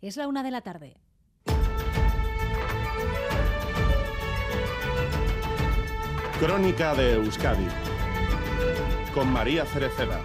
Es la una de la tarde. Crónica de Euskadi con María Cereceda.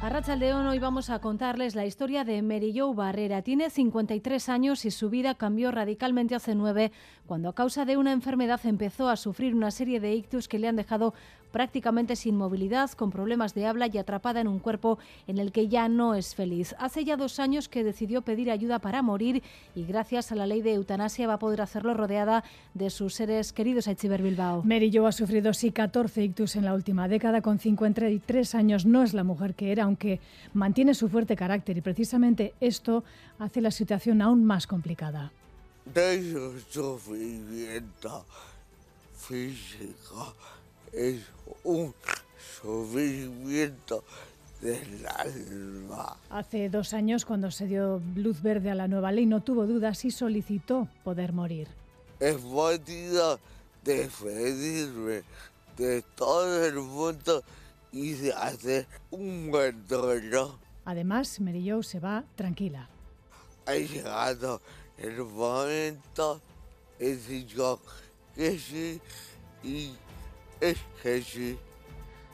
A Rachaldeón hoy vamos a contarles la historia de Merillo Barrera. Tiene 53 años y su vida cambió radicalmente hace nueve, cuando a causa de una enfermedad empezó a sufrir una serie de ictus que le han dejado prácticamente sin movilidad, con problemas de habla y atrapada en un cuerpo en el que ya no es feliz. Hace ya dos años que decidió pedir ayuda para morir y gracias a la ley de eutanasia va a poder hacerlo rodeada de sus seres queridos a Echiver Bilbao. Mary Jo ha sufrido sí 14 ictus en la última década, con 53 años no es la mujer que era, aunque mantiene su fuerte carácter y precisamente esto hace la situación aún más complicada. De sufrimiento físico es un sufrimiento del alma. Hace dos años, cuando se dio luz verde a la nueva ley, no tuvo dudas y solicitó poder morir. He podido despedirme de todo el mundo y de hacer un buen duelo. Además, Jo se va tranquila. Ha llegado el momento decir yo que sí y es.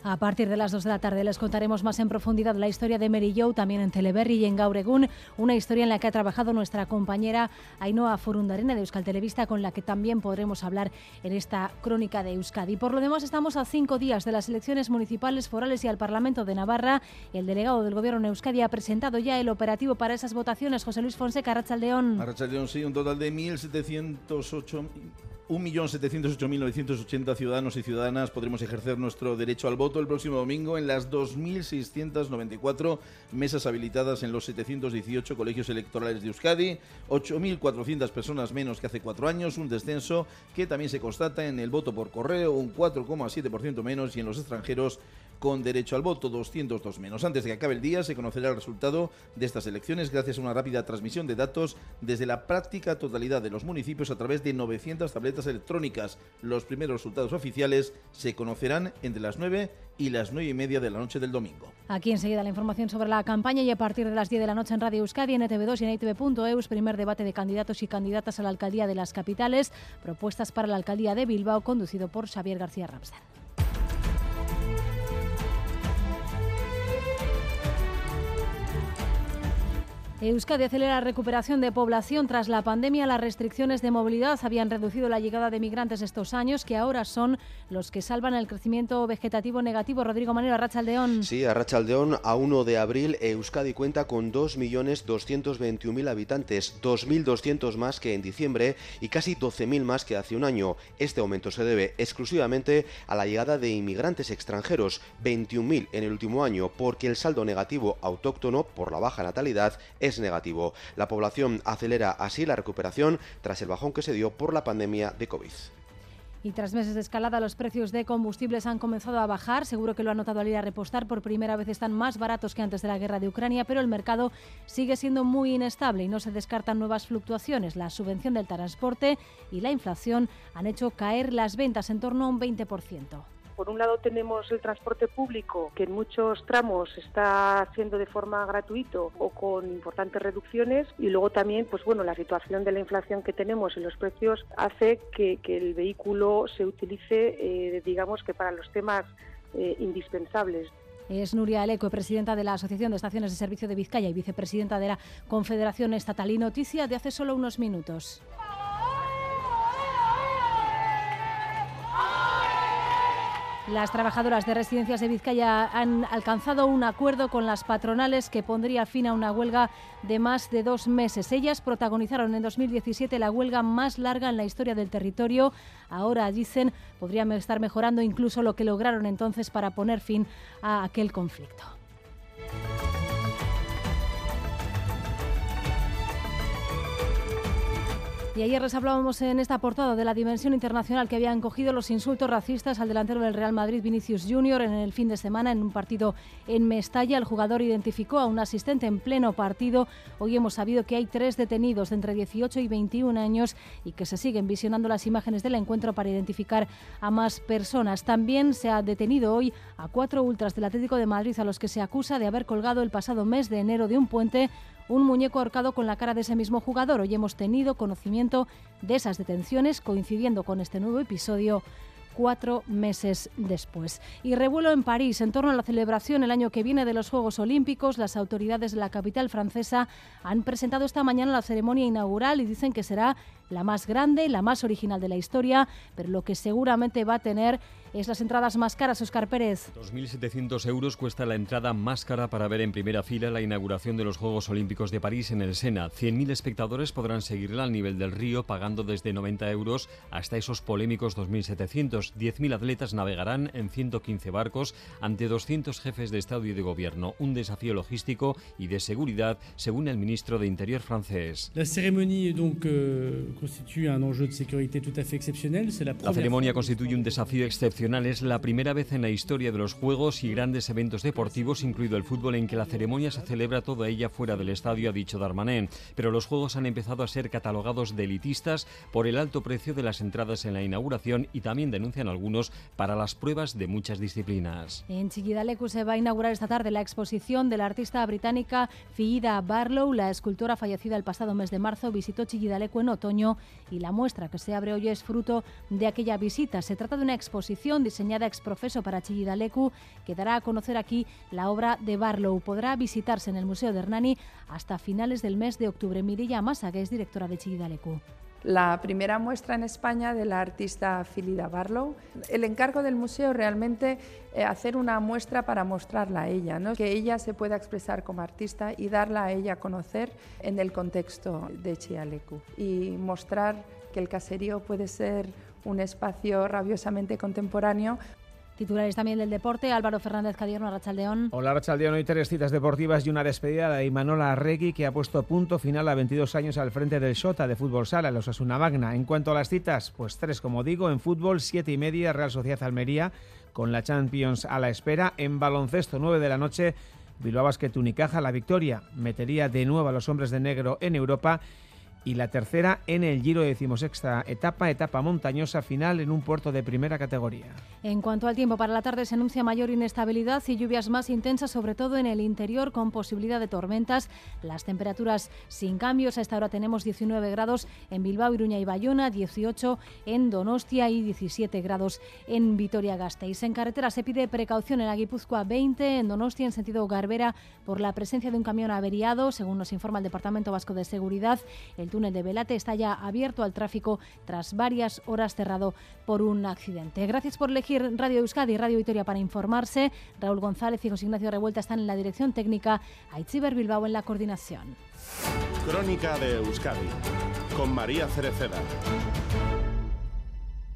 A partir de las 2 de la tarde les contaremos más en profundidad la historia de Mary Jo, también en Teleberry y en Gauregún, una historia en la que ha trabajado nuestra compañera Ainhoa Forundarena de Euskal Televista, con la que también podremos hablar en esta crónica de Euskadi. Por lo demás, estamos a cinco días de las elecciones municipales, forales y al Parlamento de Navarra. El delegado del Gobierno en Euskadi ha presentado ya el operativo para esas votaciones. José Luis Fonseca, Arrachaldeón. Arrachaldeón, sí, un total de 1.708 1.078.980 ciudadanos y ciudadanas podremos ejercer nuestro derecho al voto el próximo domingo en las 2.694 mesas habilitadas en los 718 colegios electorales de Euskadi, 8.400 personas menos que hace cuatro años, un descenso que también se constata en el voto por correo, un 4,7% menos y en los extranjeros con derecho al voto, 202 menos. Antes de que acabe el día se conocerá el resultado de estas elecciones gracias a una rápida transmisión de datos desde la práctica totalidad de los municipios a través de 900 tabletas electrónicas. Los primeros resultados oficiales se conocerán entre las 9 y las 9 y media de la noche del domingo. Aquí enseguida la información sobre la campaña y a partir de las 10 de la noche en Radio Euskadi, en ETV2 y en ITV.eus, primer debate de candidatos y candidatas a la alcaldía de las capitales, propuestas para la alcaldía de Bilbao, conducido por Xavier García Ramsden. Euskadi acelera la recuperación de población. Tras la pandemia, las restricciones de movilidad habían reducido la llegada de migrantes estos años, que ahora son los que salvan el crecimiento vegetativo negativo. Rodrigo Manero, Arrachaldeón. Sí, Arrachaldeón, a 1 de abril, Euskadi cuenta con 2.221.000 habitantes, 2.200 más que en diciembre y casi 12.000 más que hace un año. Este aumento se debe exclusivamente a la llegada de inmigrantes extranjeros, 21.000 en el último año, porque el saldo negativo autóctono por la baja natalidad es negativo. La población acelera así la recuperación tras el bajón que se dio por la pandemia de COVID. Y tras meses de escalada, los precios de combustibles han comenzado a bajar. Seguro que lo ha notado al ir a repostar. Por primera vez están más baratos que antes de la guerra de Ucrania, pero el mercado sigue siendo muy inestable y no se descartan nuevas fluctuaciones. La subvención del transporte y la inflación han hecho caer las ventas en torno a un 20%. Por un lado tenemos el transporte público, que en muchos tramos está haciendo de forma gratuito o con importantes reducciones, y luego también, pues bueno, la situación de la inflación que tenemos en los precios hace que, el vehículo se utilice, eh, digamos que para los temas eh, indispensables. Es Nuria Aleco, presidenta de la Asociación de Estaciones de Servicio de Vizcaya y vicepresidenta de la Confederación Estatal. Y noticia de hace solo unos minutos. Las trabajadoras de residencias de Vizcaya han alcanzado un acuerdo con las patronales que pondría fin a una huelga de más de dos meses. Ellas protagonizaron en 2017 la huelga más larga en la historia del territorio. Ahora, dicen, podrían estar mejorando incluso lo que lograron entonces para poner fin a aquel conflicto. Y ayer les hablábamos en esta portada de la dimensión internacional que habían cogido los insultos racistas al delantero del Real Madrid, Vinicius Junior, en el fin de semana en un partido en Mestalla. El jugador identificó a un asistente en pleno partido. Hoy hemos sabido que hay tres detenidos de entre 18 y 21 años y que se siguen visionando las imágenes del encuentro para identificar a más personas. También se ha detenido hoy a cuatro ultras del Atlético de Madrid a los que se acusa de haber colgado el pasado mes de enero de un puente un muñeco ahorcado con la cara de ese mismo jugador. Hoy hemos tenido conocimiento de esas detenciones coincidiendo con este nuevo episodio cuatro meses después. Y revuelo en París en torno a la celebración el año que viene de los Juegos Olímpicos. Las autoridades de la capital francesa han presentado esta mañana la ceremonia inaugural y dicen que será la más grande, la más original de la historia, pero lo que seguramente va a tener es las entradas más caras, Oscar Pérez. 2.700 euros cuesta la entrada más cara para ver en primera fila la inauguración de los Juegos Olímpicos de París en el Sena. 100.000 espectadores podrán seguirla al nivel del río pagando desde 90 euros hasta esos polémicos 2.700. 10.000 atletas navegarán en 115 barcos ante 200 jefes de Estado y de Gobierno. Un desafío logístico y de seguridad, según el ministro de Interior francés. La ceremonia constituye un desafío excepcional es la primera vez en la historia de los Juegos y grandes eventos deportivos, incluido el fútbol, en que la ceremonia se celebra toda ella fuera del estadio, ha dicho Darmanin. Pero los Juegos han empezado a ser catalogados de elitistas por el alto precio de las entradas en la inauguración y también denuncian algunos para las pruebas de muchas disciplinas. En Chillidalecu se va a inaugurar esta tarde la exposición de la artista británica Fiida Barlow. La escultora fallecida el pasado mes de marzo visitó Chillidalecu en otoño y la muestra que se abre hoy es fruto de aquella visita. Se trata de una exposición diseñada ex profeso para Chillidalecu que dará a conocer aquí la obra de Barlow. Podrá visitarse en el Museo de Hernani hasta finales del mes de octubre. Mirilla Massa, es directora de Chillidalecu la primera muestra en España de la artista Philida Barlow. El encargo del museo realmente eh, hacer una muestra para mostrarla a ella, ¿no? que ella se pueda expresar como artista y darla a ella a conocer en el contexto de Chialecu y mostrar que el caserío puede ser un espacio rabiosamente contemporáneo. Titulares también del deporte, Álvaro Fernández Cadierno, Arrachaldeón. Hola Arrachaldeón, hoy tres citas deportivas y una despedida de Imanola Arregui que ha puesto punto final a 22 años al frente del Shota de Fútbol Sala, los Asuna Magna. En cuanto a las citas, pues tres como digo, en fútbol siete y media, Real Sociedad Almería, con la Champions a la espera. En baloncesto, 9 de la noche, Bilbao Basket Unicaja, la victoria metería de nuevo a los hombres de negro en Europa y la tercera en el Giro decimosexta etapa, etapa montañosa final en un puerto de primera categoría. En cuanto al tiempo, para la tarde se anuncia mayor inestabilidad y lluvias más intensas, sobre todo en el interior, con posibilidad de tormentas. Las temperaturas sin cambios. A esta hora tenemos 19 grados en Bilbao, Iruña y Bayona, 18 en Donostia y 17 grados en Vitoria-Gasteiz. En carretera se pide precaución en la Guipúzcoa 20, en Donostia en sentido Garbera, por la presencia de un camión averiado, según nos informa el Departamento Vasco de Seguridad. El túnel de Velate está ya abierto al tráfico tras varias horas cerrado por un accidente. Gracias por elegir Radio Euskadi y Radio Vitoria para informarse. Raúl González y José Ignacio Revuelta están en la dirección técnica, Aitziber Bilbao en la coordinación. Crónica de Euskadi con María Cereceda.